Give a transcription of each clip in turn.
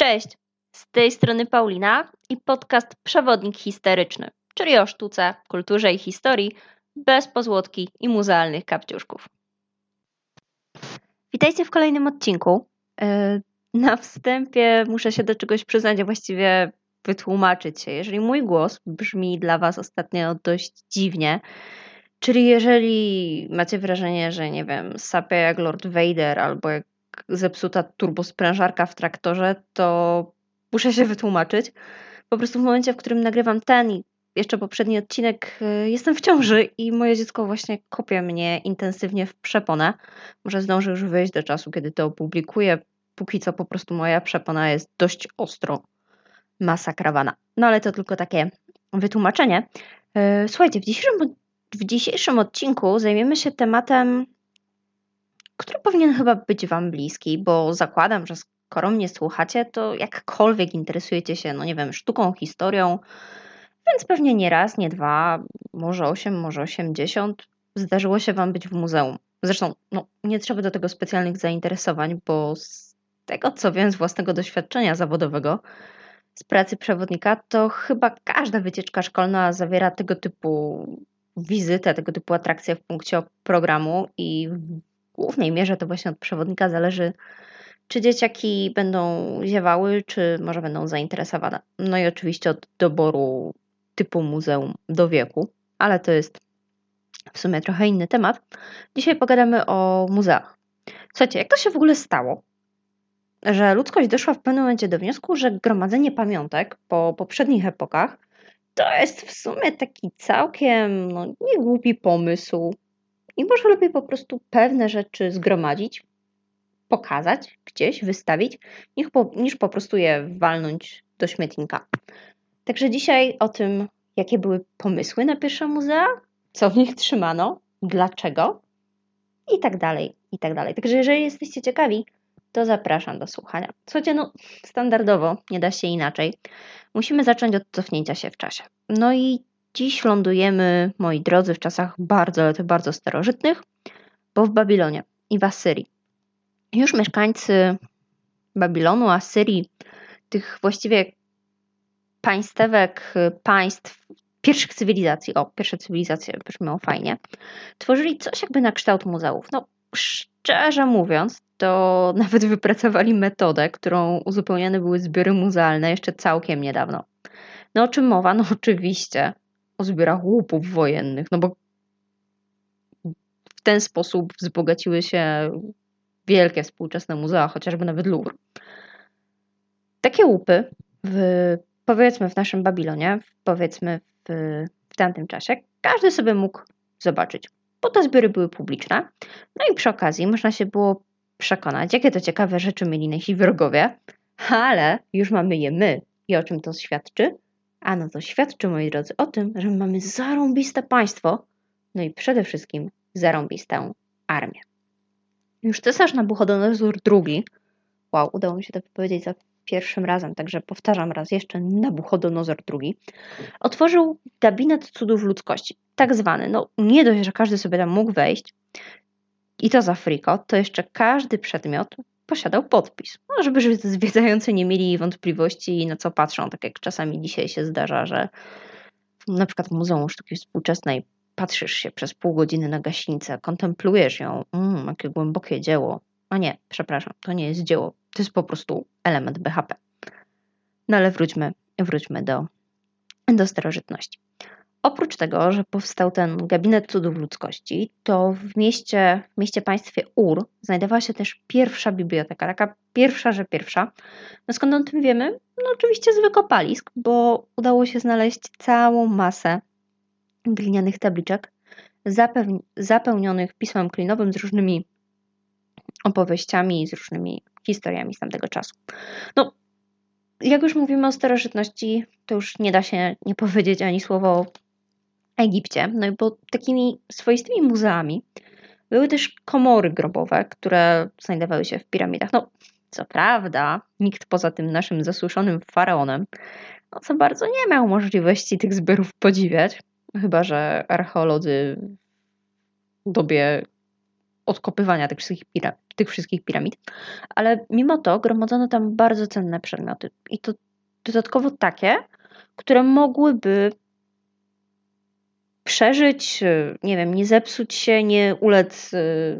Cześć, z tej strony Paulina i podcast Przewodnik Historyczny, czyli o sztuce, kulturze i historii bez pozłotki i muzealnych kapciuszków. Witajcie w kolejnym odcinku. E, na wstępie muszę się do czegoś przyznać, a właściwie wytłumaczyć się. Jeżeli mój głos brzmi dla Was ostatnio dość dziwnie, czyli jeżeli macie wrażenie, że nie wiem, sapie jak Lord Vader albo jak zepsuta turbosprężarka w traktorze, to muszę się wytłumaczyć. Po prostu w momencie, w którym nagrywam ten i jeszcze poprzedni odcinek, y, jestem w ciąży i moje dziecko właśnie kopie mnie intensywnie w przeponę. Może zdąży już wyjść do czasu, kiedy to opublikuję. Póki co po prostu moja przepona jest dość ostro masakrowana. No ale to tylko takie wytłumaczenie. Y, słuchajcie, w dzisiejszym, w dzisiejszym odcinku zajmiemy się tematem który powinien chyba być Wam bliski, bo zakładam, że skoro mnie słuchacie, to jakkolwiek interesujecie się, no nie wiem, sztuką, historią, więc pewnie nie raz, nie dwa, może osiem, może osiemdziesiąt zdarzyło się Wam być w muzeum. Zresztą, no, nie trzeba do tego specjalnych zainteresowań, bo z tego, co wiem z własnego doświadczenia zawodowego, z pracy przewodnika, to chyba każda wycieczka szkolna zawiera tego typu wizytę, tego typu atrakcje w punkcie programu i głównej mierze to właśnie od przewodnika zależy, czy dzieciaki będą ziewały, czy może będą zainteresowane. No i oczywiście od doboru typu muzeum do wieku, ale to jest w sumie trochę inny temat. Dzisiaj pogadamy o muzeach. Słuchajcie, jak to się w ogóle stało, że ludzkość doszła w pewnym momencie do wniosku, że gromadzenie pamiątek po poprzednich epokach to jest w sumie taki całkiem no, niegłupi pomysł, i może lepiej po prostu pewne rzeczy zgromadzić, pokazać gdzieś, wystawić, niż po, niż po prostu je walnąć do śmietnika. Także dzisiaj o tym, jakie były pomysły na pierwsze muzea, co w nich trzymano, dlaczego i tak dalej, i tak dalej. Także jeżeli jesteście ciekawi, to zapraszam do słuchania. Słuchajcie, no standardowo, nie da się inaczej. Musimy zacząć od cofnięcia się w czasie. No i Dziś lądujemy, moi drodzy, w czasach bardzo, ale to bardzo starożytnych, bo w Babilonie i w Asyrii. Już mieszkańcy Babilonu, Asyrii, tych właściwie państwek, państw, pierwszych cywilizacji, o, pierwsze cywilizacje brzmią fajnie, tworzyli coś jakby na kształt muzeów. No, szczerze mówiąc, to nawet wypracowali metodę, którą uzupełniane były zbiory muzealne jeszcze całkiem niedawno. No o czym mowa? No oczywiście o zbiorach łupów wojennych, no bo w ten sposób wzbogaciły się wielkie współczesne muzea, chociażby nawet Louvre. Takie łupy, w, powiedzmy w naszym Babilonie, powiedzmy w, w tamtym czasie, każdy sobie mógł zobaczyć, bo te zbiory były publiczne. No i przy okazji można się było przekonać, jakie to ciekawe rzeczy mieli nasi wrogowie, ale już mamy je my. I o czym to świadczy? A no to świadczy, moi drodzy, o tym, że mamy zarąbiste państwo, no i przede wszystkim zarąbistą armię. Już cesarz Nabuchodonozor II, wow, udało mi się to powiedzieć za pierwszym razem, także powtarzam raz jeszcze, Nabuchodonozor II, otworzył gabinet cudów ludzkości, tak zwany, no nie dość, że każdy sobie tam mógł wejść, i to za friko, to jeszcze każdy przedmiot posiadał podpis. No, żeby zwiedzający nie mieli wątpliwości, na co patrzą, tak jak czasami dzisiaj się zdarza, że na przykład w Muzeum Sztuki Współczesnej patrzysz się przez pół godziny na gaśnicę, kontemplujesz ją, mm, jakie głębokie dzieło. A nie, przepraszam, to nie jest dzieło, to jest po prostu element BHP. No ale wróćmy, wróćmy do, do starożytności. Oprócz tego, że powstał ten gabinet cudów ludzkości, to w mieście, w mieście państwie Ur znajdowała się też pierwsza biblioteka, taka pierwsza, że pierwsza. No skąd o tym wiemy? No oczywiście z wykopalisk, bo udało się znaleźć całą masę glinianych tabliczek zapełnionych pismem klinowym z różnymi opowieściami, z różnymi historiami z tamtego czasu. No, jak już mówimy o starożytności, to już nie da się nie powiedzieć ani słowa o Egipcie, no bo takimi swoistymi muzeami były też komory grobowe, które znajdowały się w piramidach. No, co prawda, nikt poza tym naszym zasłyszonym faraonem, no co bardzo nie miał możliwości tych zbiorów podziwiać, chyba że archeolodzy w dobie odkopywania tych wszystkich, tych wszystkich piramid, ale mimo to gromadzono tam bardzo cenne przedmioty. I to dodatkowo takie, które mogłyby przeżyć, nie wiem, nie zepsuć się, nie ulec y,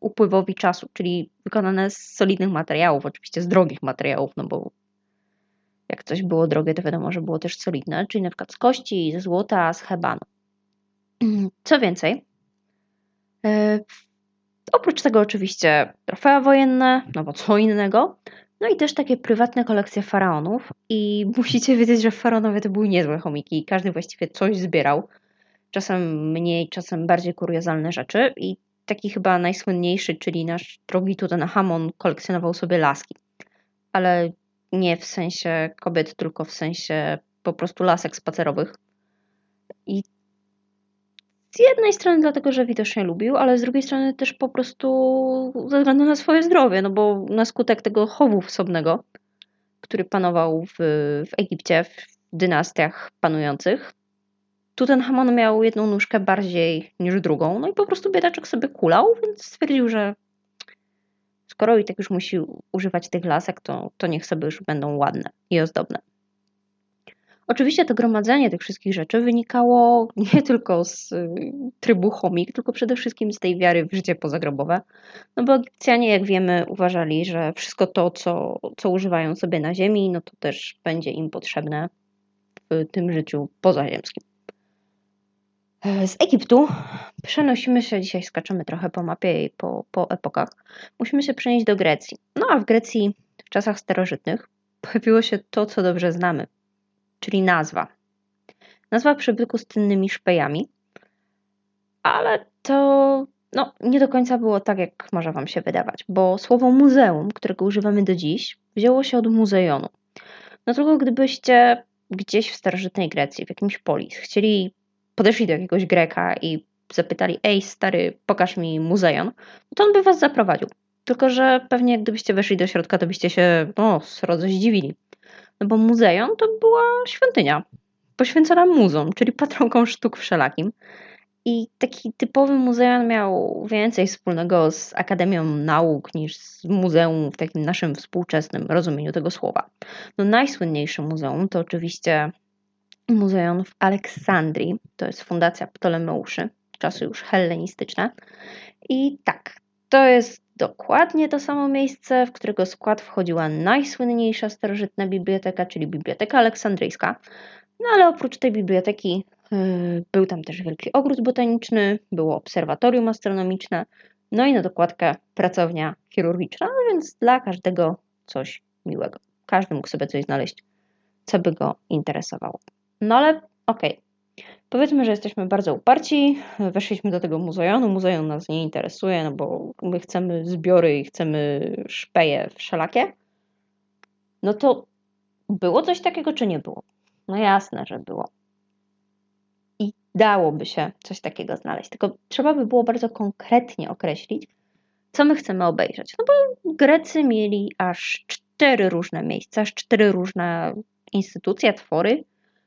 upływowi czasu, czyli wykonane z solidnych materiałów, oczywiście z drogich materiałów, no bo jak coś było drogie, to wiadomo, że było też solidne, czyli na przykład z kości, ze złota, z hebanu. Co więcej, e, oprócz tego oczywiście trofea wojenne, no bo co innego, no i też takie prywatne kolekcje faraonów i musicie wiedzieć, że faraonowie to były niezłe chomiki, każdy właściwie coś zbierał, czasem mniej, czasem bardziej kuriozalne rzeczy i taki chyba najsłynniejszy, czyli nasz drogi Tutanchamon kolekcjonował sobie laski, ale nie w sensie kobiet, tylko w sensie po prostu lasek spacerowych. I z jednej strony dlatego, że widocznie lubił, ale z drugiej strony też po prostu ze względu na swoje zdrowie, no bo na skutek tego chowu wsobnego, który panował w, w Egipcie, w dynastiach panujących, Tutenhamon miał jedną nóżkę bardziej niż drugą, no i po prostu biedaczek sobie kulał, więc stwierdził, że skoro i tak już musi używać tych lasek, to, to niech sobie już będą ładne i ozdobne. Oczywiście to gromadzenie tych wszystkich rzeczy wynikało nie tylko z y, trybu chomik, tylko przede wszystkim z tej wiary w życie pozagrobowe. No bo Egipcjanie, jak wiemy, uważali, że wszystko to, co, co używają sobie na ziemi, no to też będzie im potrzebne w tym życiu pozaziemskim. E, z Egiptu przenosimy się, dzisiaj skaczemy trochę po mapie i po, po epokach. Musimy się przenieść do Grecji. No a w Grecji w czasach starożytnych pojawiło się to, co dobrze znamy, czyli nazwa. Nazwa przybytku z tynnymi szpejami, ale to no, nie do końca było tak, jak może Wam się wydawać, bo słowo muzeum, którego używamy do dziś, wzięło się od muzejonu. No tylko gdybyście gdzieś w starożytnej Grecji, w jakimś polis, chcieli podeszli do jakiegoś Greka i zapytali, ej stary, pokaż mi muzeum, no to on by was zaprowadził. Tylko, że pewnie gdybyście weszli do środka, to byście się no, srodze zdziwili. No bo muzeum to była świątynia poświęcona muzom, czyli patronkom sztuk wszelakim. I taki typowy muzeum miał więcej wspólnego z Akademią Nauk niż z muzeum w takim naszym współczesnym rozumieniu tego słowa. No najsłynniejsze muzeum to oczywiście Muzeum w Aleksandrii. To jest fundacja Ptolemeuszy, czasy już hellenistyczne. I tak, to jest dokładnie to samo miejsce, w którego skład wchodziła najsłynniejsza starożytna biblioteka, czyli Biblioteka Aleksandryjska. No ale oprócz tej biblioteki yy, był tam też wielki ogród botaniczny, było obserwatorium astronomiczne, no i na dokładkę pracownia chirurgiczna, no więc dla każdego coś miłego. Każdy mógł sobie coś znaleźć, co by go interesowało. No ale okej. Okay. Powiedzmy, że jesteśmy bardzo uparci, weszliśmy do tego muzeum, muzeum nas nie interesuje, no bo my chcemy zbiory i chcemy szpeje wszelakie. No to było coś takiego, czy nie było? No jasne, że było. I dałoby się coś takiego znaleźć, tylko trzeba by było bardzo konkretnie określić, co my chcemy obejrzeć. No bo Grecy mieli aż cztery różne miejsca, aż cztery różne instytucje, twory,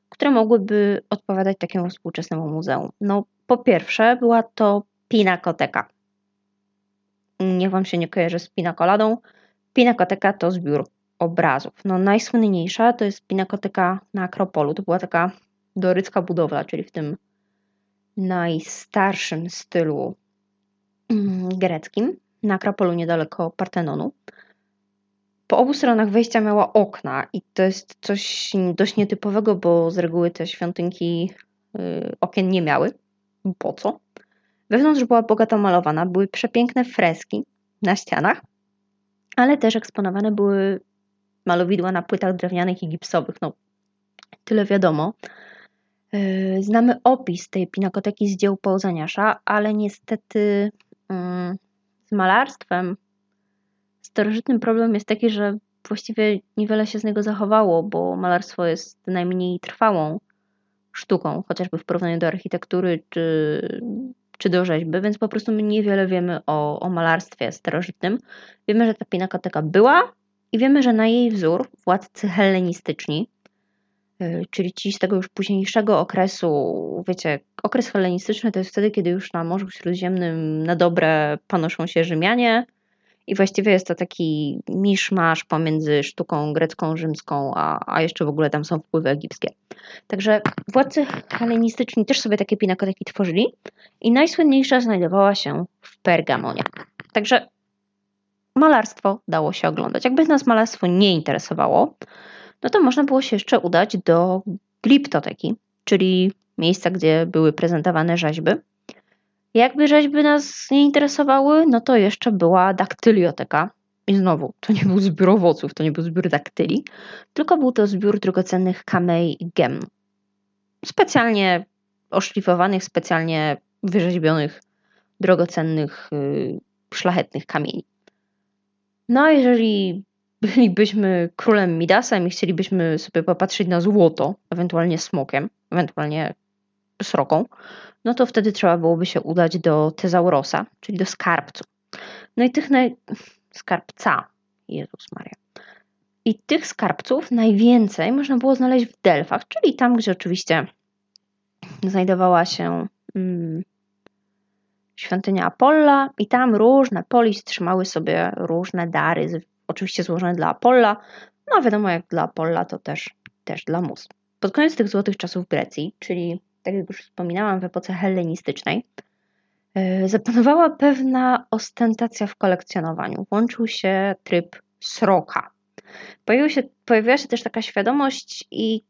które mogłyby odpowiadać takiemu współczesnemu muzeum. No, po pierwsze, była to pinakoteka. Niech Wam się nie kojarzy z pinakoladą. Pinakoteka to zbiór obrazów. No, najsłynniejsza to jest pinakoteka na Akropolu. To była taka dorycka budowla, czyli w tym najstarszym stylu mm, greckim na Akropolu niedaleko Partenonu po obu stronach wejścia miała okna i to jest coś dość nietypowego, bo z reguły te świątynki y, okien nie miały. Po co? Wewnątrz była bogato malowana, były przepiękne freski na ścianach, ale też eksponowane były malowidła na płytach drewnianych i gipsowych. No, tyle wiadomo. Y, znamy opis tej pinakoteki z dzieł Pauzaniasza, ale niestety mm, z malarstwem starożytnym problem jest taki, że właściwie niewiele się z niego zachowało, bo malarstwo jest najmniej trwałą sztuką, chociażby w porównaniu do architektury czy, czy do rzeźby, więc po prostu my niewiele wiemy o, o malarstwie starożytnym. Wiemy, że ta pinakoteka była i wiemy, że na jej wzór władcy hellenistyczni y, czyli ci z tego już późniejszego okresu, wiecie, okres hellenistyczny to jest wtedy, kiedy już na Morzu Śródziemnym na dobre panoszą się Rzymianie i właściwie jest to taki miszmasz pomiędzy sztuką grecką, rzymską, a, a jeszcze w ogóle tam są wpływy egipskie. Także władcy hellenistyczni też sobie takie pinakoteki tworzyli i najsłynniejsza znajdowała się w Pergamonie. Także malarstwo dało się oglądać. Jakby nas malarstwo nie interesowało, no to można było się jeszcze udać do gliptoteki, czyli miejsca, gdzie były prezentowane rzeźby. Jakby rzeźby nas nie interesowały, no to jeszcze była daktylioteka. I znowu, to nie był zbiór owoców, to nie był zbiór daktyli, tylko był to zbiór drogocennych kamei i gem. Specjalnie oszlifowanych, specjalnie wyrzeźbionych, drogocennych, yy, szlachetnych kamieni. No a jeżeli bylibyśmy królem Midasem i chcielibyśmy sobie popatrzeć na złoto, ewentualnie smokiem, ewentualnie sroką, no to wtedy trzeba byłoby się udać do Tezaurosa, czyli do skarbcu. No i tych naj... skarbca, Jezus Maria. I tych skarbców najwięcej można było znaleźć w Delfach, czyli tam, gdzie oczywiście znajdowała się hmm, świątynia Apolla i tam różne polis trzymały sobie różne dary, oczywiście złożone dla Apolla, no a wiadomo jak dla Apolla to też, też dla mus. Pod koniec tych złotych czasów Grecji, czyli tak jak już wspominałam w epoce hellenistycznej, e, zapanowała pewna ostentacja w kolekcjonowaniu. Włączył się tryb sroka. Pojawił się, pojawiła się też taka świadomość i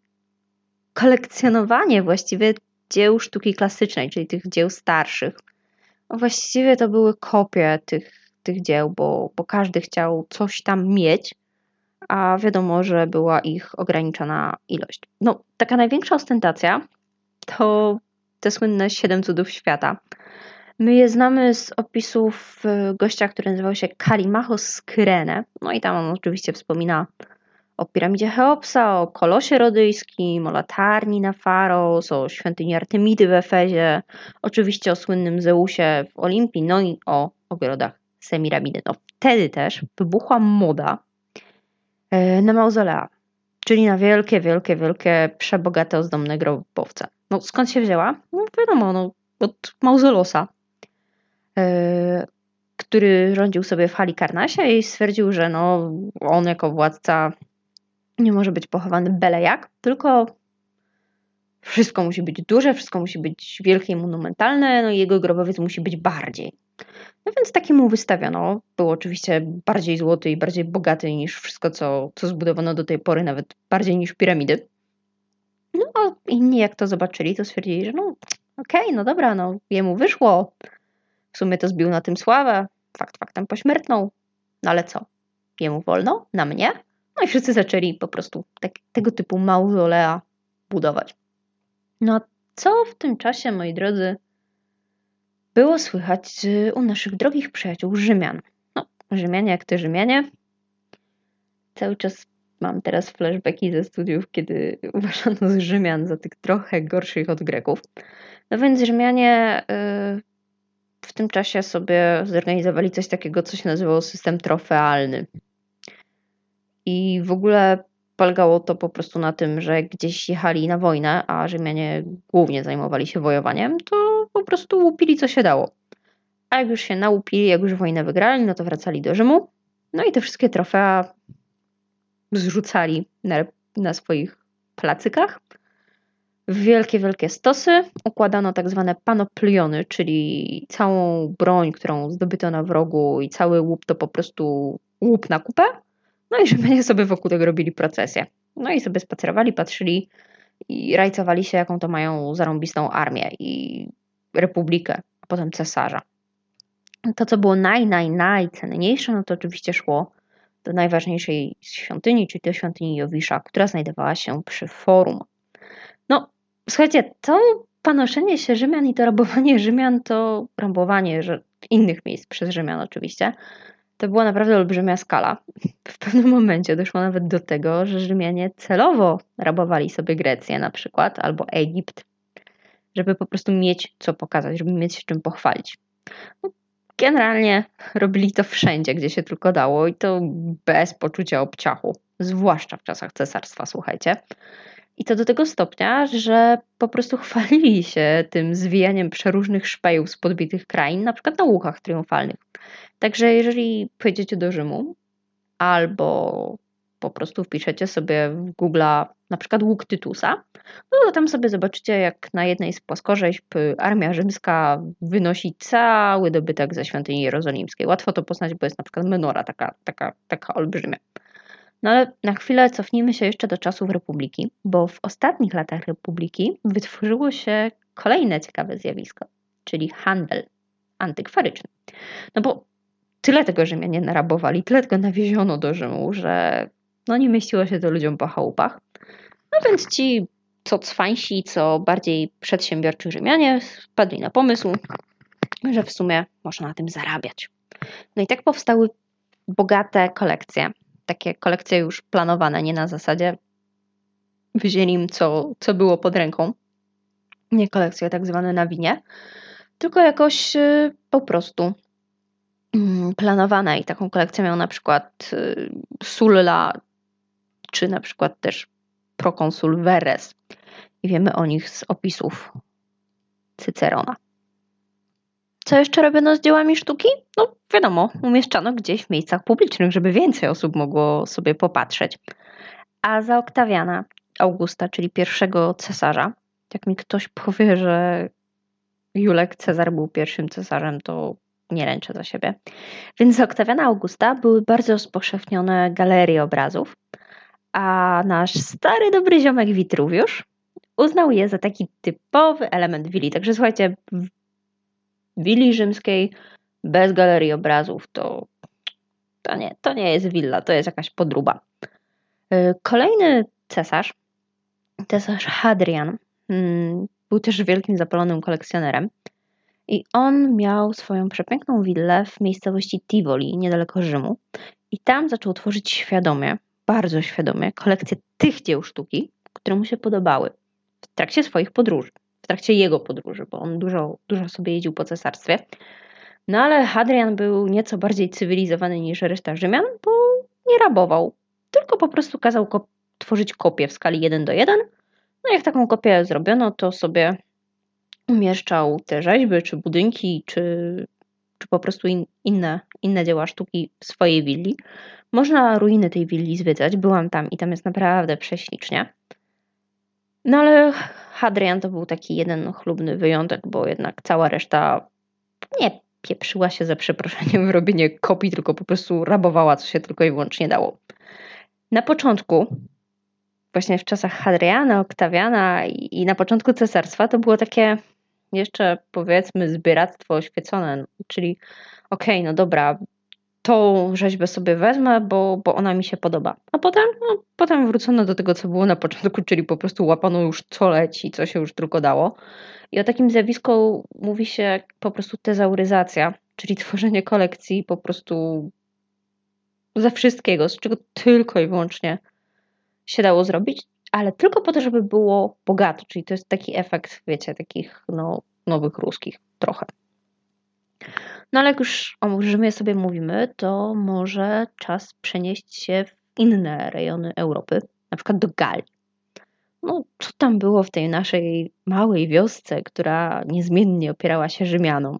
kolekcjonowanie właściwie dzieł sztuki klasycznej, czyli tych dzieł starszych, Właściwie to były kopie tych, tych dzieł, bo, bo każdy chciał coś tam mieć, a wiadomo, że była ich ograniczona ilość. No, taka największa ostentacja to te słynne siedem cudów świata. My je znamy z opisów gościa, który nazywał się Kalimachos z Kyrene. No i tam on oczywiście wspomina o piramidzie Cheopsa, o kolosie rodyjskim, o latarni na Faros, o świątyni Artemidy w Efezie, oczywiście o słynnym Zeusie w Olimpii, no i o ogrodach Semiramidy. No wtedy też wybuchła moda e, na mauzolea, czyli na wielkie, wielkie, wielkie, przebogate, ozdobne grobowce. No skąd się wzięła? No wiadomo, no, od Mauzolosa, e, który rządził sobie w Halikarnasie i stwierdził, że no, on jako władca nie może być pochowany byle jak, tylko wszystko musi być duże, wszystko musi być wielkie i monumentalne, no i jego grobowiec musi być bardziej. No więc taki mu wystawiono. Był oczywiście bardziej złoty i bardziej bogaty niż wszystko, co, co zbudowano do tej pory, nawet bardziej niż piramidy. No a inni jak to zobaczyli, to stwierdzili, że no okej, okay, no dobra, no jemu wyszło. W sumie to zbił na tym sławę. Fakt faktem pośmiertną. No ale co? Jemu wolno? Na mnie? No i wszyscy zaczęli po prostu tak, tego typu mauzolea budować. No co w tym czasie, moi drodzy, było słychać u naszych drogich przyjaciół Rzymian? No, Rzymianie jak te Rzymianie. Cały czas mam teraz flashbacki ze studiów, kiedy uważano z Rzymian za tych trochę gorszych od Greków. No więc Rzymianie yy, w tym czasie sobie zorganizowali coś takiego, co się nazywało system trofealny. I w ogóle polegało to po prostu na tym, że gdzieś jechali na wojnę, a Rzymianie głównie zajmowali się wojowaniem, to po prostu łupili co się dało. A jak już się nałupili, jak już wojnę wygrali, no to wracali do Rzymu. No i te wszystkie trofea zrzucali na, na swoich placykach. W wielkie, wielkie stosy układano tak zwane panopliony, czyli całą broń, którą zdobyto na wrogu i cały łup to po prostu łup na kupę. No i Rzymianie sobie wokół tego robili procesję. No i sobie spacerowali, patrzyli i rajcowali się, jaką to mają zarąbistą armię i republikę, a potem cesarza. To, co było naj, naj, najcenniejsze, no to oczywiście szło do najważniejszej świątyni, czyli do świątyni Jowisza, która znajdowała się przy forum. No, słuchajcie, to panoszenie się Rzymian i to rabowanie Rzymian to rabowanie innych miejsc przez Rzymian oczywiście, to była naprawdę olbrzymia skala. W pewnym momencie doszło nawet do tego, że Rzymianie celowo rabowali sobie Grecję na przykład, albo Egipt, żeby po prostu mieć co pokazać, żeby mieć się czym pochwalić. No, generalnie robili to wszędzie, gdzie się tylko dało i to bez poczucia obciachu, zwłaszcza w czasach cesarstwa, słuchajcie. I to do tego stopnia, że po prostu chwalili się tym zwijaniem przeróżnych szpejów z podbitych krain, na przykład na łukach triumfalnych. Także jeżeli pojedziecie do Rzymu albo po prostu wpiszecie sobie w Google na przykład łuk Tytusa, no to tam sobie zobaczycie, jak na jednej z płaskorzeźb armia rzymska wynosi cały dobytek ze świątyni jerozolimskiej. Łatwo to poznać, bo jest na przykład menora taka, taka, taka olbrzymia. No ale na chwilę cofnijmy się jeszcze do czasów Republiki, bo w ostatnich latach Republiki wytworzyło się kolejne ciekawe zjawisko, czyli handel antykwaryczny. No bo tyle tego Rzymianie narabowali, tyle tego nawieziono do Rzymu, że no nie mieściło się to ludziom po chałupach. No więc ci co cwańsi, co bardziej przedsiębiorczy Rzymianie wpadli na pomysł, że w sumie można na tym zarabiać. No i tak powstały bogate kolekcje takie kolekcje już planowane, nie na zasadzie wzięli im co, co było pod ręką. Nie kolekcje tak zwane na winie, tylko jakoś y, po prostu mm, planowane. I taką kolekcję miał na przykład y, Sulla, czy na przykład też prokonsul Veres. I wiemy o nich z opisów Cycerona. Co jeszcze robiono z dziełami sztuki? No wiadomo, umieszczano gdzieś w miejscach publicznych, żeby więcej osób mogło sobie popatrzeć. A za Oktawiana Augusta, czyli pierwszego cesarza, jak mi ktoś powie, że Julek Cezar był pierwszym cesarzem, to nie ręczę za siebie. Więc za Oktawiana Augusta były bardzo rozpowszechnione galerie obrazów, a nasz stary dobry ziomek Witruwiusz uznał je za taki typowy element willi. Także słuchajcie, willi rzymskiej bez galerii obrazów to, to, nie, to nie jest willa, to jest jakaś podruba. Y, kolejny cesarz, cesarz Hadrian, mm, był też wielkim zapalonym kolekcjonerem. I on miał swoją przepiękną willę w miejscowości Tivoli, niedaleko Rzymu. I tam zaczął tworzyć świadomie, bardzo świadomie, kolekcję tych dzieł sztuki, które mu się podobały w trakcie swoich podróży w trakcie jego podróży, bo on dużo, dużo sobie jeździł po cesarstwie. No ale Hadrian był nieco bardziej cywilizowany niż reszta Rzymian, bo nie rabował, tylko po prostu kazał tworzyć kopie w skali 1 do 1. No jak taką kopię zrobiono, to sobie umieszczał te rzeźby, czy budynki, czy, czy po prostu in, inne, inne dzieła sztuki w swojej willi. Można ruiny tej willi zwiedzać, byłam tam i tam jest naprawdę prześlicznie. No ale Hadrian to był taki jeden chlubny wyjątek, bo jednak cała reszta nie pieprzyła się za przeproszeniem w robienie kopii, tylko po prostu rabowała, co się tylko i wyłącznie dało. Na początku, właśnie w czasach Hadriana, Oktawiana i na początku cesarstwa, to było takie jeszcze powiedzmy zbieractwo oświecone, czyli okej, okay, no dobra, tą rzeźbę sobie wezmę, bo, bo ona mi się podoba. A potem, no, potem wrócono do tego, co było na początku, czyli po prostu łapano już co leci, co się już tylko dało. I o takim zjawisku mówi się po prostu tezauryzacja, czyli tworzenie kolekcji po prostu ze wszystkiego, z czego tylko i wyłącznie się dało zrobić, ale tylko po to, żeby było bogato, czyli to jest taki efekt, wiecie, takich no, nowych ruskich trochę. No ale jak już o Rzymie sobie mówimy, to może czas przenieść się w inne rejony Europy, na przykład do Galii. No, co tam było w tej naszej małej wiosce, która niezmiennie opierała się Rzymianom?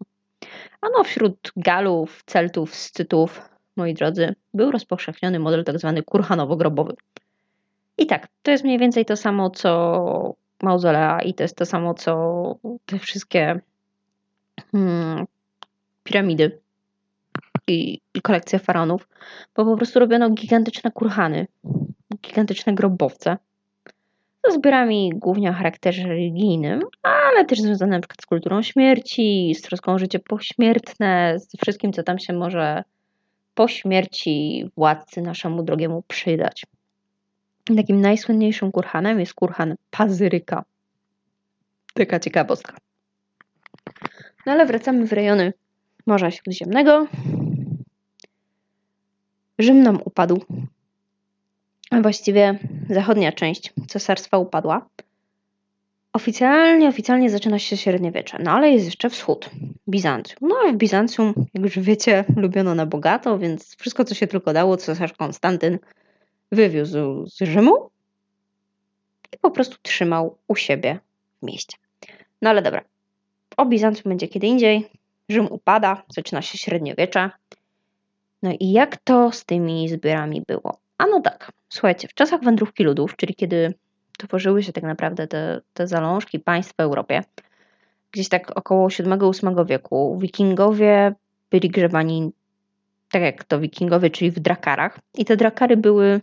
Ano, wśród Galów, Celtów, Scytów, moi drodzy, był rozpowszechniony model tzw. Tak kurhanowo-grobowy. I tak, to jest mniej więcej to samo, co mauzolea i to jest to samo, co te wszystkie hmm, piramidy i, i kolekcje faraonów, bo po prostu robiono gigantyczne kurhany, gigantyczne grobowce ze zbiorami głównie o charakterze religijnym, ale też związane przykład z kulturą śmierci, z troską o życie pośmiertne, z wszystkim, co tam się może po śmierci władcy naszemu drogiemu przydać. Takim najsłynniejszym kurhanem jest kurhan Pazyryka. Taka ciekawostka. No ale wracamy w rejony Morza Śródziemnego. Rzym nam upadł, a właściwie zachodnia część cesarstwa upadła. Oficjalnie, oficjalnie zaczyna się średniowiecze, no ale jest jeszcze wschód, Bizancjum. No a w Bizancjum, jak już wiecie, lubiono na bogato, więc wszystko, co się tylko dało, cesarz Konstantyn wywiózł z Rzymu i po prostu trzymał u siebie w mieście. No ale dobra, o Bizancjum będzie kiedy indziej. Rzym upada, zaczyna się średniowiecze. No i jak to z tymi zbiorami było? A no tak, słuchajcie, w czasach wędrówki ludów, czyli kiedy tworzyły się tak naprawdę te, te zalążki państw w Europie, gdzieś tak około VII-VIII wieku, wikingowie byli grzebani tak jak to wikingowie, czyli w drakarach. I te drakary były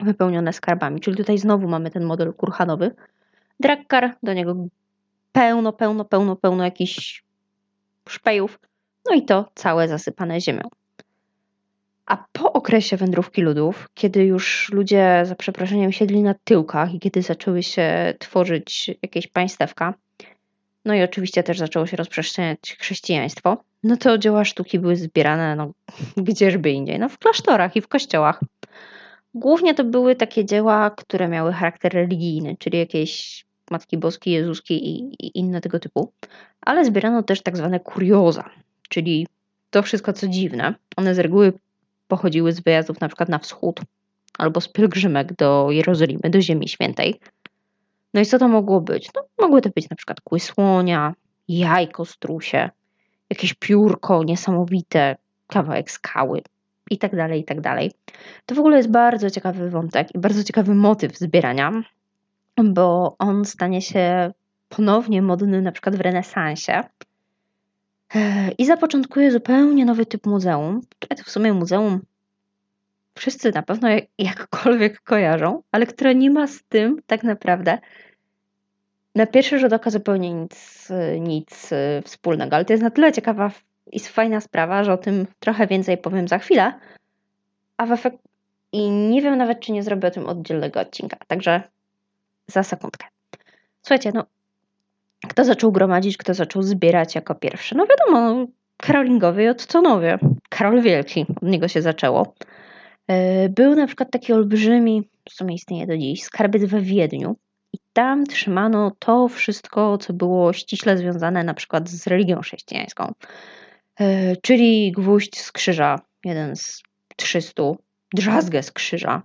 wypełnione skarbami, czyli tutaj znowu mamy ten model kurhanowy. Drakkar, do niego pełno, pełno, pełno, pełno jakichś szpejów, no i to całe zasypane ziemią. A po okresie wędrówki ludów, kiedy już ludzie za przeproszeniem siedli na tyłkach i kiedy zaczęły się tworzyć jakieś państewka, no i oczywiście też zaczęło się rozprzestrzeniać chrześcijaństwo, no to dzieła sztuki były zbierane no, gdzieżby indziej, no w klasztorach i w kościołach. Głównie to były takie dzieła, które miały charakter religijny, czyli jakieś Matki Boskiej, Jezuski i, i inne tego typu, ale zbierano też tak zwane kurioza, czyli to wszystko co dziwne. One z reguły pochodziły z wyjazdów na przykład na wschód albo z pielgrzymek do Jerozolimy, do Ziemi Świętej. No i co to mogło być? No, mogły to być na przykład kły słonia, jajko strusie, jakieś piórko niesamowite, kawałek skały i tak dalej, i tak dalej. To w ogóle jest bardzo ciekawy wątek i bardzo ciekawy motyw zbierania, bo on stanie się ponownie modny na przykład w renesansie i zapoczątkuje zupełnie nowy typ muzeum, które w sumie muzeum wszyscy na pewno jakkolwiek kojarzą, ale które nie ma z tym tak naprawdę na pierwszy rzut oka zupełnie nic, nic wspólnego. Ale to jest na tyle ciekawa i fajna sprawa, że o tym trochę więcej powiem za chwilę. A w efekt... I nie wiem nawet, czy nie zrobię o tym oddzielnego odcinka. Także za sekundkę. Słuchajcie, no kto zaczął gromadzić, kto zaczął zbierać jako pierwszy? No wiadomo, Karolingowie i Ottonowie. Karol Wielki, od niego się zaczęło. E, był na przykład taki olbrzymi, w sumie istnieje do dziś, skarbiec we Wiedniu. I tam trzymano to wszystko, co było ściśle związane na przykład z religią chrześcijańską. E, czyli gwóźdź z krzyża, jeden z 300, drzazgę z krzyża.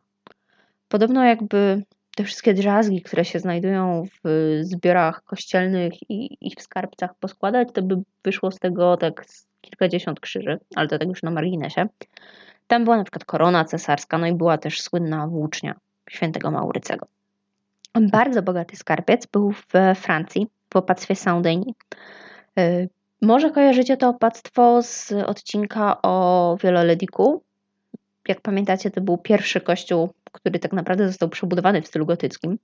Podobno jakby te wszystkie drzazgi, które się znajdują w zbiorach kościelnych i, i w skarbcach poskładać, to by wyszło z tego tak kilkadziesiąt krzyży, ale to tak już na marginesie. Tam była na przykład korona cesarska, no i była też słynna włócznia świętego Maurycego. Bardzo bogaty skarbiec był w Francji, w opactwie Saint-Denis. Y, może kojarzycie to opactwo z odcinka o Wielolediku. Jak pamiętacie, to był pierwszy kościół, który tak naprawdę został przebudowany w stylu gotyckim.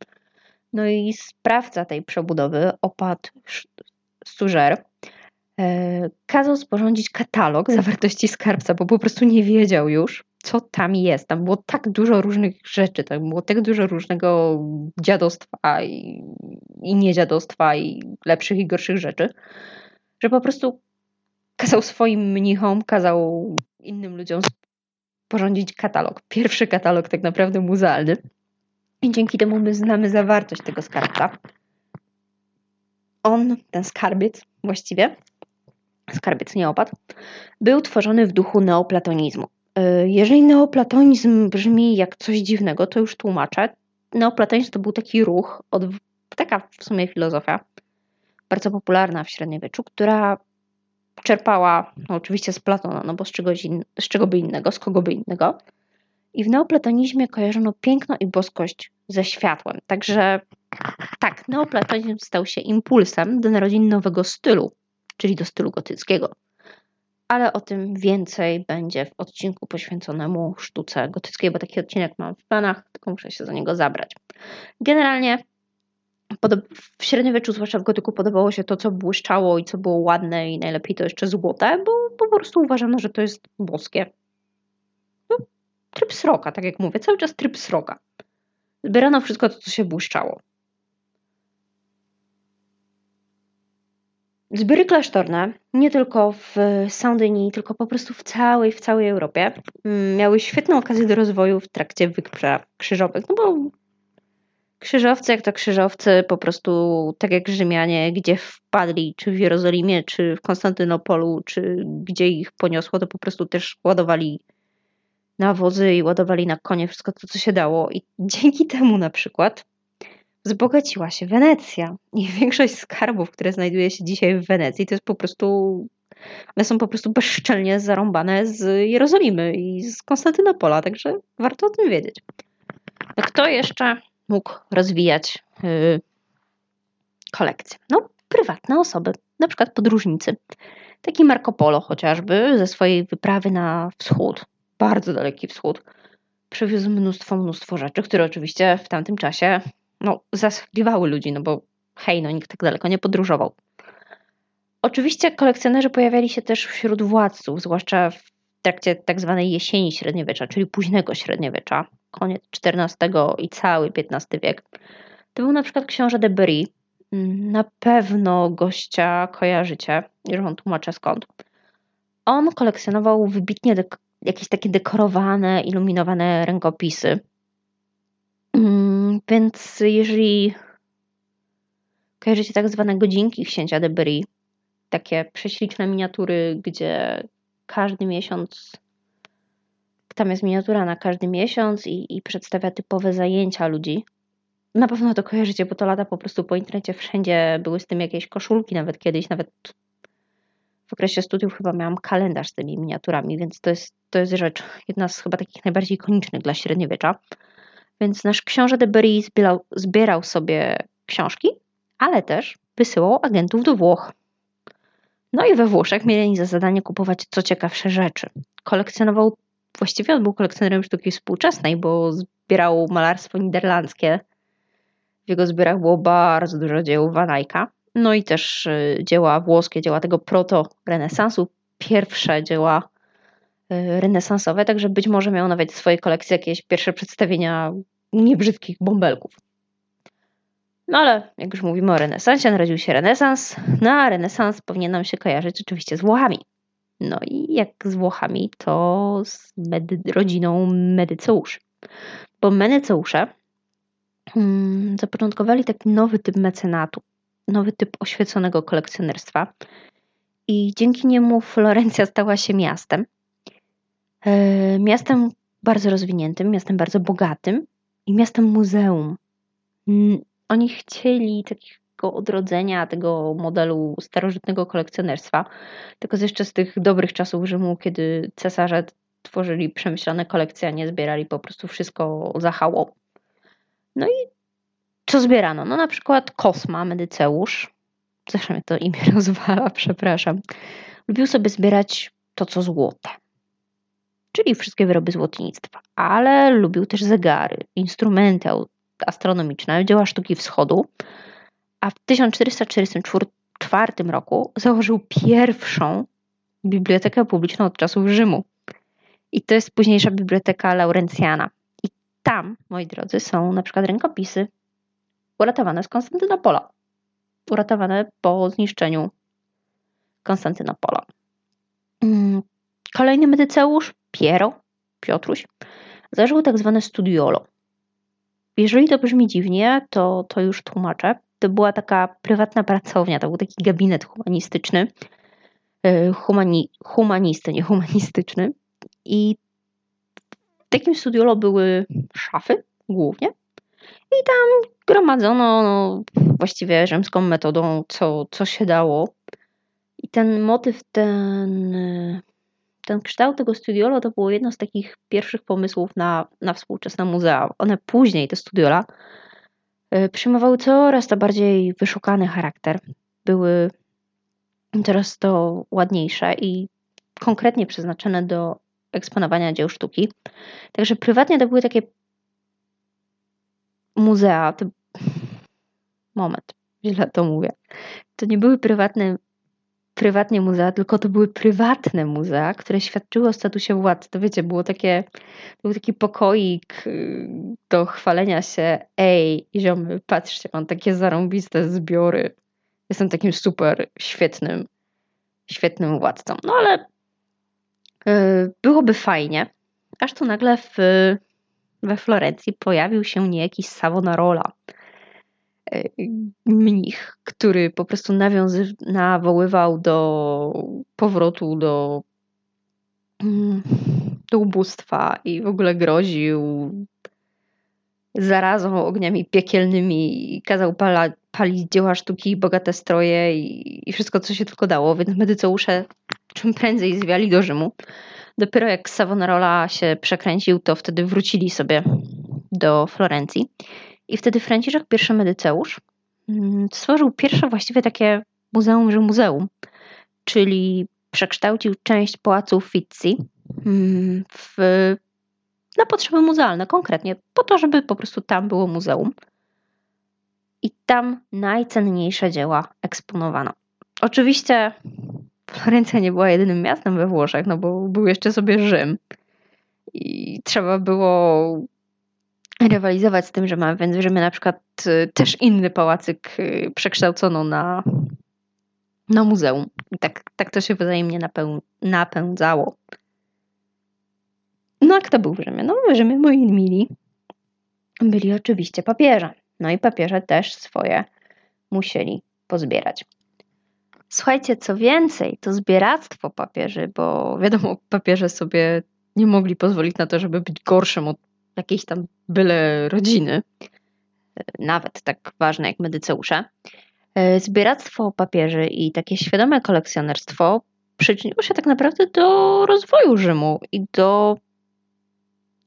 No i sprawca tej przebudowy, opat Stużer, E, kazał sporządzić katalog zawartości skarbca, bo po prostu nie wiedział już, co tam jest. Tam było tak dużo różnych rzeczy, tam było tak dużo różnego dziadostwa i, i niedziadostwa i lepszych i gorszych rzeczy, że po prostu kazał swoim mnichom, kazał innym ludziom sporządzić katalog. Pierwszy katalog tak naprawdę muzealny. I dzięki temu my znamy zawartość tego skarbca. On, ten skarbiec właściwie, skarbiec nieopad, był tworzony w duchu neoplatonizmu. E, jeżeli neoplatonizm brzmi jak coś dziwnego, to już tłumaczę. Neoplatonizm to był taki ruch, od, taka w sumie filozofia, bardzo popularna w średniowieczu, która czerpała no oczywiście z Platona, no bo z, czegoś in, z czego by innego, z kogo by innego. I w neoplatonizmie kojarzono piękno i boskość ze światłem. Także tak, neoplatonizm stał się impulsem do narodzin nowego stylu czyli do stylu gotyckiego. Ale o tym więcej będzie w odcinku poświęconemu sztuce gotyckiej, bo taki odcinek mam w planach, tylko muszę się za niego zabrać. Generalnie w średniowieczu, zwłaszcza w gotyku, podobało się to, co błyszczało i co było ładne i najlepiej to jeszcze złote, bo po prostu uważano, że to jest boskie. No, tryb sroka, tak jak mówię, cały czas tryb sroka. Zbierano wszystko to, co się błyszczało. Zbiory klasztorne, nie tylko w Saint-Denis, tylko po prostu w całej, w całej Europie, mm, miały świetną okazję do rozwoju w trakcie wypraw krzyżowych, no bo krzyżowcy, jak to krzyżowcy, po prostu tak jak Rzymianie, gdzie wpadli, czy w Jerozolimie, czy w Konstantynopolu, czy gdzie ich poniosło, to po prostu też ładowali na wozy i ładowali na konie wszystko to, co się dało. I dzięki temu na przykład wzbogaciła się Wenecja. I większość skarbów, które znajduje się dzisiaj w Wenecji, to jest po prostu. One są po prostu bezczelnie zarąbane z Jerozolimy i z Konstantynopola, także warto o tym wiedzieć. No kto jeszcze mógł rozwijać yy, kolekcję? No, prywatne osoby, na przykład podróżnicy. Taki Marco Polo chociażby ze swojej wyprawy na wschód, bardzo daleki wschód, przywiózł mnóstwo, mnóstwo rzeczy, które oczywiście w tamtym czasie no, zaskakiwały ludzi, no bo hej, no nikt tak daleko nie podróżował. Oczywiście kolekcjonerzy pojawiali się też wśród władców, zwłaszcza w trakcie tak zwanej jesieni średniowiecza, czyli późnego średniowiecza, koniec XIV i cały XV wiek. To był na przykład książę de Bry. Na pewno gościa kojarzycie, już on tłumaczę skąd. On kolekcjonował wybitnie jakieś takie dekorowane, iluminowane rękopisy. Mm, więc jeżeli kojarzycie tak zwane godzinki księcia de Bry, takie prześliczne miniatury, gdzie każdy miesiąc, tam jest miniatura na każdy miesiąc i, i przedstawia typowe zajęcia ludzi. Na pewno to kojarzycie, bo to lata po prostu po internecie wszędzie były z tym jakieś koszulki, nawet kiedyś, nawet w okresie studiów chyba miałam kalendarz z tymi miniaturami, więc to jest, to jest rzecz, jedna z chyba takich najbardziej ikonicznych dla średniowiecza. Więc nasz książę de Berry zbierał, zbierał sobie książki, ale też wysyłał agentów do Włoch. No i we Włoszech mieli za zadanie kupować co ciekawsze rzeczy. Kolekcjonował, właściwie on był kolekcjonerem sztuki współczesnej, bo zbierał malarstwo niderlandzkie. W jego zbiorach było bardzo dużo dzieł Van Eycka. No i też y, dzieła włoskie, dzieła tego proto-renesansu, pierwsze dzieła y, renesansowe, także być może miał nawet w swojej kolekcji jakieś pierwsze przedstawienia niebrzydkich bąbelków. No ale jak już mówimy o renesansie, narodził się renesans, no a renesans powinien nam się kojarzyć oczywiście z Włochami. No i jak z Włochami, to z medy rodziną Medyceuszy. Bo Medyceusze hmm, zapoczątkowali taki nowy typ mecenatu, nowy typ oświeconego kolekcjonerstwa i dzięki niemu Florencja stała się miastem. E, miastem bardzo rozwiniętym, miastem bardzo bogatym i miastem muzeum. Mm, oni chcieli odrodzenia tego modelu starożytnego kolekcjonerstwa, tylko jeszcze z tych dobrych czasów Rzymu, kiedy cesarze tworzyli przemyślane kolekcje, a nie zbierali po prostu wszystko za hałą. No i co zbierano? No na przykład Kosma, Medyceusz, zawsze mnie to imię rozwala, przepraszam, lubił sobie zbierać to, co złote, czyli wszystkie wyroby złotnictwa, ale lubił też zegary, instrumenty astronomiczne, dzieła sztuki wschodu, a w 1444 roku założył pierwszą bibliotekę publiczną od czasów Rzymu. I to jest późniejsza biblioteka Laurencjana. I tam, moi drodzy, są na przykład rękopisy uratowane z Konstantynopola. Uratowane po zniszczeniu Konstantynopola. Mm, kolejny medyceusz, Piero, Piotruś, zażył tak zwane studiolo. Jeżeli to brzmi dziwnie, to, to już tłumaczę. To była taka prywatna pracownia, to był taki gabinet humanistyczny, e, humani, humanisty, nie humanistyczny. I w takim studiolo były szafy głównie i tam gromadzono no, właściwie rzymską metodą, co, co się dało. I ten motyw, ten, ten kształt tego studiolo to było jedno z takich pierwszych pomysłów na, na współczesne muzea. One później, te studiola, przyjmowały coraz to bardziej wyszukany charakter. Były coraz to ładniejsze i konkretnie przeznaczone do eksponowania dzieł sztuki. Także prywatnie to były takie muzea, to... moment, źle to mówię. To nie były prywatne, prywatnie muzea, tylko to były prywatne muzea, które świadczyły o statusie władcy. To wiecie, było takie, był taki pokoik y, do chwalenia się, ej, ziomy, patrzcie, mam takie zarąbiste zbiory. Jestem takim super, świetnym, świetnym władcą. No ale yy, byłoby fajnie, aż tu nagle w we Florencji pojawił się niejaki Savonarola, mnich, który po prostu nawiązy- nawoływał do powrotu do, mm, do ubóstwa i w ogóle groził zarazą ogniami piekielnymi, kazał pala, palić dzieła sztuki, bogate stroje i, i wszystko, co się tylko dało, więc medyceusze czym prędzej zwiali do Rzymu. Dopiero jak Savonarola się przekręcił, to wtedy wrócili sobie do Florencji. I wtedy Franciszek I Medyceusz mm, stworzył pierwsze właściwie takie muzeum, że muzeum, czyli przekształcił część pałacu Uffizi mm, w, na potrzeby muzealne, konkretnie po to, żeby po prostu tam było muzeum. I tam najcenniejsze dzieła eksponowano. Oczywiście Florencja nie była jedynym miastem we Włoszech, no bo był jeszcze sobie Rzym. I trzeba było rywalizować z tym, że mamy w Rzymie na przykład y, też inny pałacyk y, przekształcono na, na muzeum. I tak, tak to się wzajemnie napę, napędzało. No a kto był w Rzymie? No w Rzymie moi mili byli oczywiście papieże. No i papieże też swoje musieli pozbierać. Słuchajcie, co więcej, to zbieractwo papieży, bo wiadomo, papieże sobie nie mogli pozwolić na to, żeby być gorszym od jakiejś tam byle rodziny, nawet tak ważne jak medyceusze. E, zbieractwo papieży i takie świadome kolekcjonerstwo przyczyniło się tak naprawdę do rozwoju Rzymu i do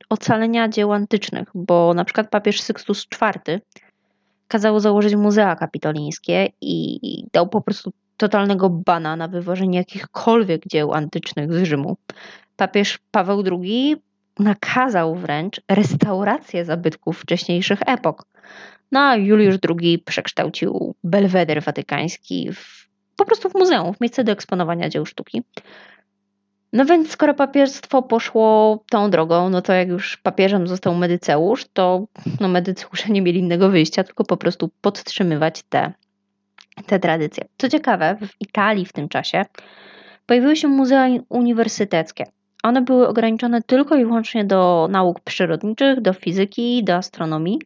ocalenia dzieł antycznych, bo na przykład papież Sykstus IV kazał założyć muzea kapitolińskie i dał po prostu totalnego bana na wywożenie jakichkolwiek dzieł antycznych z Rzymu. Papież Paweł II nakazał wręcz restaurację zabytków wcześniejszych epok. No a Juliusz II przekształcił Belweder Watykański w, po prostu w muzeum, w miejsce do eksponowania dzieł sztuki. No więc skoro papieżstwo poszło tą drogą, no to jak już papieżem został Medyceusz, to no Medyceusze nie mieli innego wyjścia, tylko po prostu podtrzymywać te te tradycje. Co ciekawe, w Italii w tym czasie pojawiły się muzea uniwersyteckie. One były ograniczone tylko i wyłącznie do nauk przyrodniczych, do fizyki, do astronomii.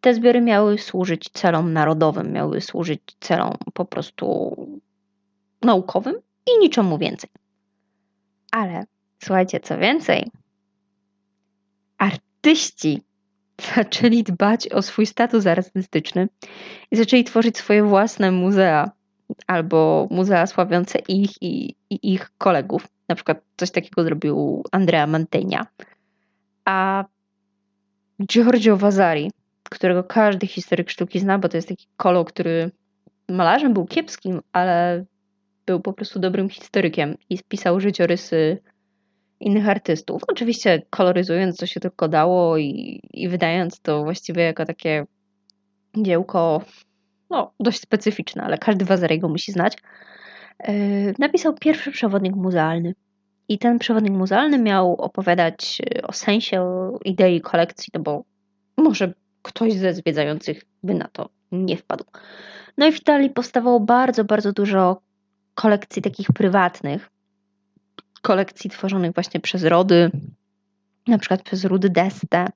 Te zbiory miały służyć celom narodowym, miały służyć celom po prostu naukowym i niczemu więcej. Ale słuchajcie, co więcej, artyści zaczęli dbać o swój status artystyczny i zaczęli tworzyć swoje własne muzea albo muzea sławiące ich i, i ich kolegów. Na przykład coś takiego zrobił Andrea Mantegna. A Giorgio Vasari, którego każdy historyk sztuki zna, bo to jest taki kolo, który malarzem był kiepskim, ale był po prostu dobrym historykiem i spisał życiorysy innych artystów. Oczywiście koloryzując, co się tylko dało i, i wydając to właściwie jako takie dziełko no, dość specyficzne, ale każdy Wazary go musi znać. Yy, napisał pierwszy przewodnik muzealny. I ten przewodnik muzealny miał opowiadać e, o sensie, o idei kolekcji, no bo może ktoś ze zwiedzających by na to nie wpadł. No i w Italii powstawało bardzo, bardzo dużo kolekcji takich prywatnych, kolekcji tworzonych właśnie przez rody, na przykład przez Rudy Deste,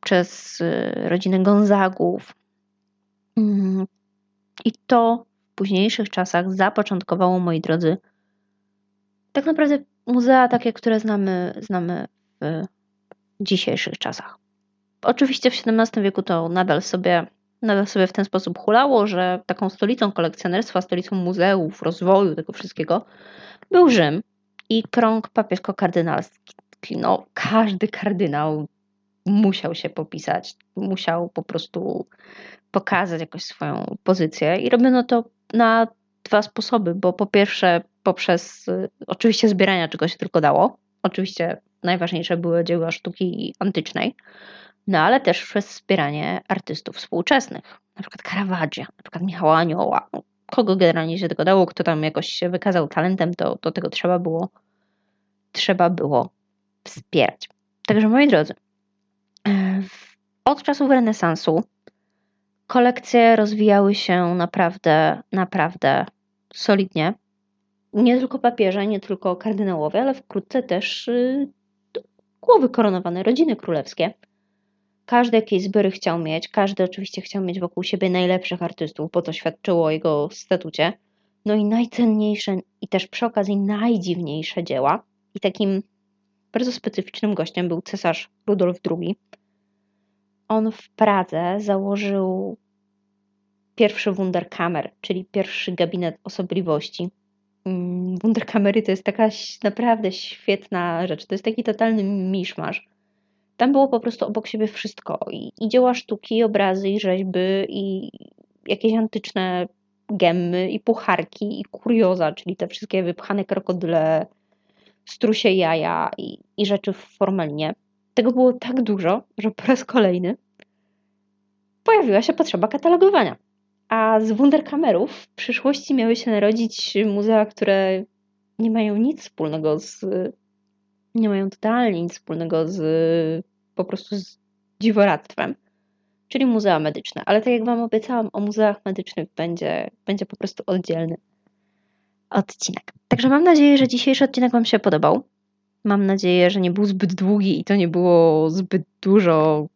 przez y, rodzinę Gonzagów. I to w późniejszych czasach zapoczątkowało, moi drodzy, tak naprawdę muzea takie, które znamy, znamy w dzisiejszych czasach. Oczywiście w XVII wieku to nadal sobie, nadal sobie w ten sposób hulało, że taką stolicą kolekcjonerstwa, stolicą muzeów, rozwoju tego wszystkiego był Rzym i krąg papiesko-kardynalski. No, każdy kardynał musiał się popisać, musiał po prostu pokazać jakoś swoją pozycję i robiono to na dwa sposoby, bo po pierwsze poprzez oczywiście zbierania czego się tylko dało, oczywiście najważniejsze były dzieła sztuki antycznej, no ale też przez wspieranie artystów współczesnych, na przykład Caravaggia, na przykład Michała Anioła, no, kogo generalnie się tego dało, kto tam jakoś się wykazał talentem, to, to tego trzeba było, trzeba było wspierać. Także moi drodzy, od czasów renesansu kolekcje rozwijały się naprawdę, naprawdę solidnie. Nie tylko papieże, nie tylko kardynałowie, ale wkrótce też y, głowy koronowane, rodziny królewskie. Każdy jakieś zbiory chciał mieć, każdy oczywiście chciał mieć wokół siebie najlepszych artystów, bo to świadczyło o jego statucie. No i najcenniejsze i też przy okazji najdziwniejsze dzieła. I takim bardzo specyficznym gościem był cesarz Rudolf II. on w Pradze założył pierwszy Wunderkammer, czyli pierwszy gabinet osobliwości. Mm, Wunderkamery to jest taka naprawdę świetna rzecz. To jest taki totalny miszmasz. Tam było po prostu obok siebie wszystko. I, i dzieła sztuki, i obrazy, i rzeźby, i jakieś antyczne gemmy, i pucharki, i kurioza, czyli te wszystkie wypchane krokodyle, strusie jaja i, i rzeczy w. Tego było tak dużo, że po raz kolejny pojawiła się potrzeba katalogowania. A z Wunderkamerów w przyszłości miały się narodzić muzea, które nie mają nic wspólnego z. nie mają totalnie nic wspólnego z po prostu z dziworadztwem, czyli muzea medyczne. Ale tak jak Wam obiecałam, o muzeach medycznych będzie, będzie po prostu oddzielny odcinek. Także mam nadzieję, że dzisiejszy odcinek Wam się podobał. Mam nadzieję, że nie był zbyt długi i to nie było zbyt dużo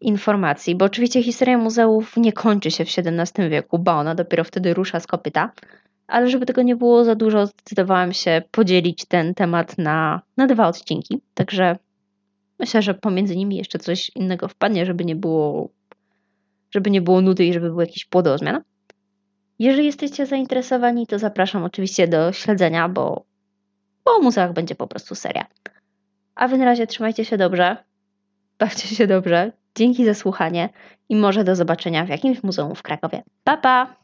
informacji, bo oczywiście historia muzeów nie kończy się w XVII wieku, bo ona dopiero wtedy rusza z kopyta, ale żeby tego nie było za dużo, zdecydowałam się podzielić ten temat na, na dwa odcinki, także myślę, że pomiędzy nimi jeszcze coś innego wpadnie, żeby nie było żeby nie było nudy i żeby był jakiś płodozmian. Jeżeli jesteście zainteresowani, to zapraszam oczywiście do śledzenia, bo, bo o muzeach będzie po prostu seria. A wy na razie trzymajcie się dobrze, bawcie się dobrze, Dzięki za słuchanie i może do zobaczenia w jakimś muzeum w Krakowie. Pa, pa!